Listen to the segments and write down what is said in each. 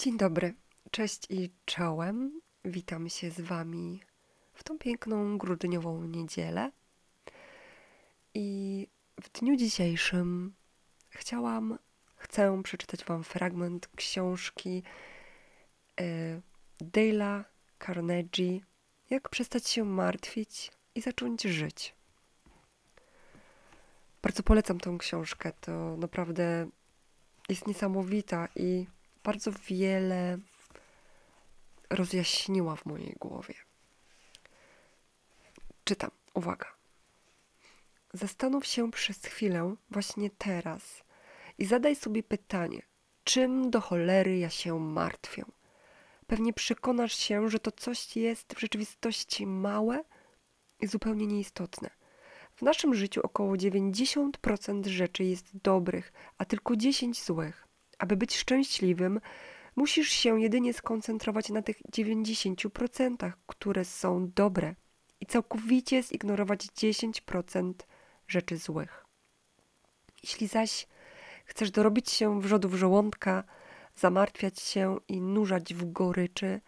Dzień dobry, cześć i czołem. Witam się z Wami w tą piękną grudniową niedzielę. I w dniu dzisiejszym chciałam, chcę przeczytać Wam fragment książki e, Dale'a Carnegie Jak przestać się martwić i zacząć żyć. Bardzo polecam tą książkę. To naprawdę jest niesamowita i bardzo wiele rozjaśniła w mojej głowie. Czytam, uwaga. Zastanów się przez chwilę, właśnie teraz, i zadaj sobie pytanie, czym do cholery ja się martwię? Pewnie przekonasz się, że to coś jest w rzeczywistości małe i zupełnie nieistotne. W naszym życiu około 90% rzeczy jest dobrych, a tylko 10 złych. Aby być szczęśliwym, musisz się jedynie skoncentrować na tych 90%, które są dobre i całkowicie zignorować 10% rzeczy złych. Jeśli zaś chcesz dorobić się wrzodów żołądka, zamartwiać się i nurzać w goryczy,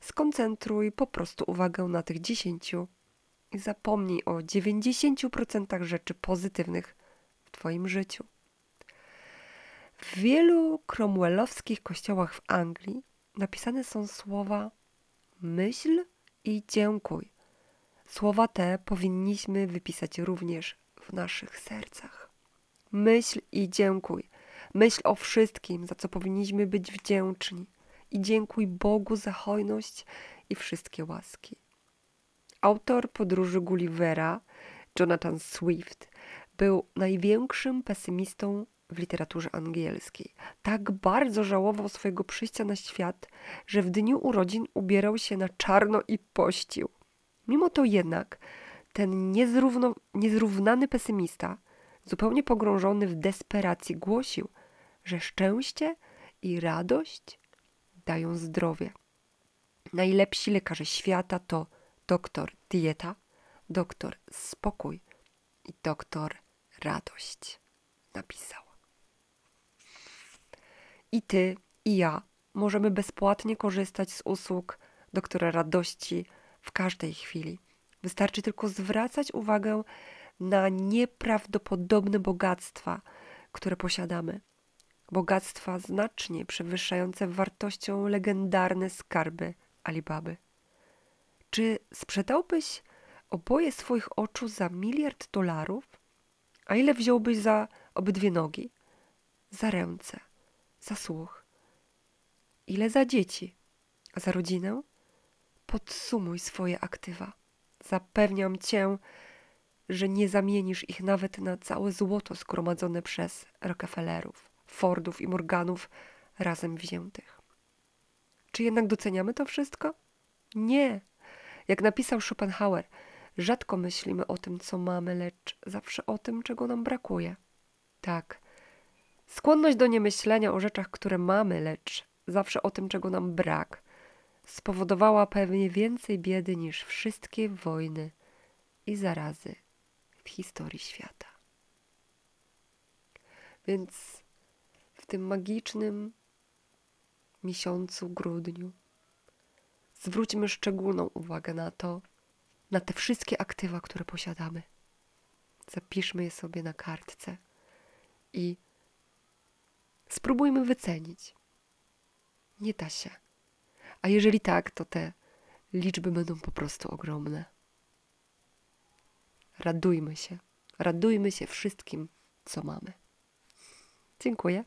skoncentruj po prostu uwagę na tych 10 i zapomnij o 90% rzeczy pozytywnych w Twoim życiu. W wielu cromwellowskich kościołach w Anglii napisane są słowa myśl i dziękuj. Słowa te powinniśmy wypisać również w naszych sercach. Myśl i dziękuj. Myśl o wszystkim, za co powinniśmy być wdzięczni. I dziękuj Bogu za hojność i wszystkie łaski. Autor podróży Gullivera, Jonathan Swift, był największym pesymistą w literaturze angielskiej. Tak bardzo żałował swojego przyjścia na świat, że w dniu urodzin ubierał się na czarno i pościł. Mimo to jednak ten niezrówno, niezrównany pesymista, zupełnie pogrążony w desperacji, głosił, że szczęście i radość dają zdrowie. Najlepsi lekarze świata to doktor dieta, doktor spokój i doktor radość. Napisał. I ty, i ja możemy bezpłatnie korzystać z usług doktora radości w każdej chwili. Wystarczy tylko zwracać uwagę na nieprawdopodobne bogactwa, które posiadamy. Bogactwa znacznie przewyższające wartością legendarne skarby Alibaby. Czy sprzedałbyś oboje swoich oczu za miliard dolarów? A ile wziąłbyś za obydwie nogi? Za ręce? Za słuch? Ile za dzieci? Za rodzinę? Podsumuj swoje aktywa. Zapewniam cię, że nie zamienisz ich nawet na całe złoto zgromadzone przez Rockefellerów, Fordów i Morganów razem wziętych. Czy jednak doceniamy to wszystko? Nie. Jak napisał Schopenhauer, rzadko myślimy o tym, co mamy, lecz zawsze o tym, czego nam brakuje. Tak. Skłonność do niemyślenia o rzeczach, które mamy, lecz zawsze o tym, czego nam brak, spowodowała pewnie więcej biedy niż wszystkie wojny i zarazy w historii świata. Więc w tym magicznym miesiącu, grudniu, zwróćmy szczególną uwagę na to, na te wszystkie aktywa, które posiadamy. Zapiszmy je sobie na kartce i spróbujmy wycenić. Nie da się. A jeżeli tak, to te liczby będą po prostu ogromne. Radujmy się. Radujmy się wszystkim, co mamy. Dziękuję.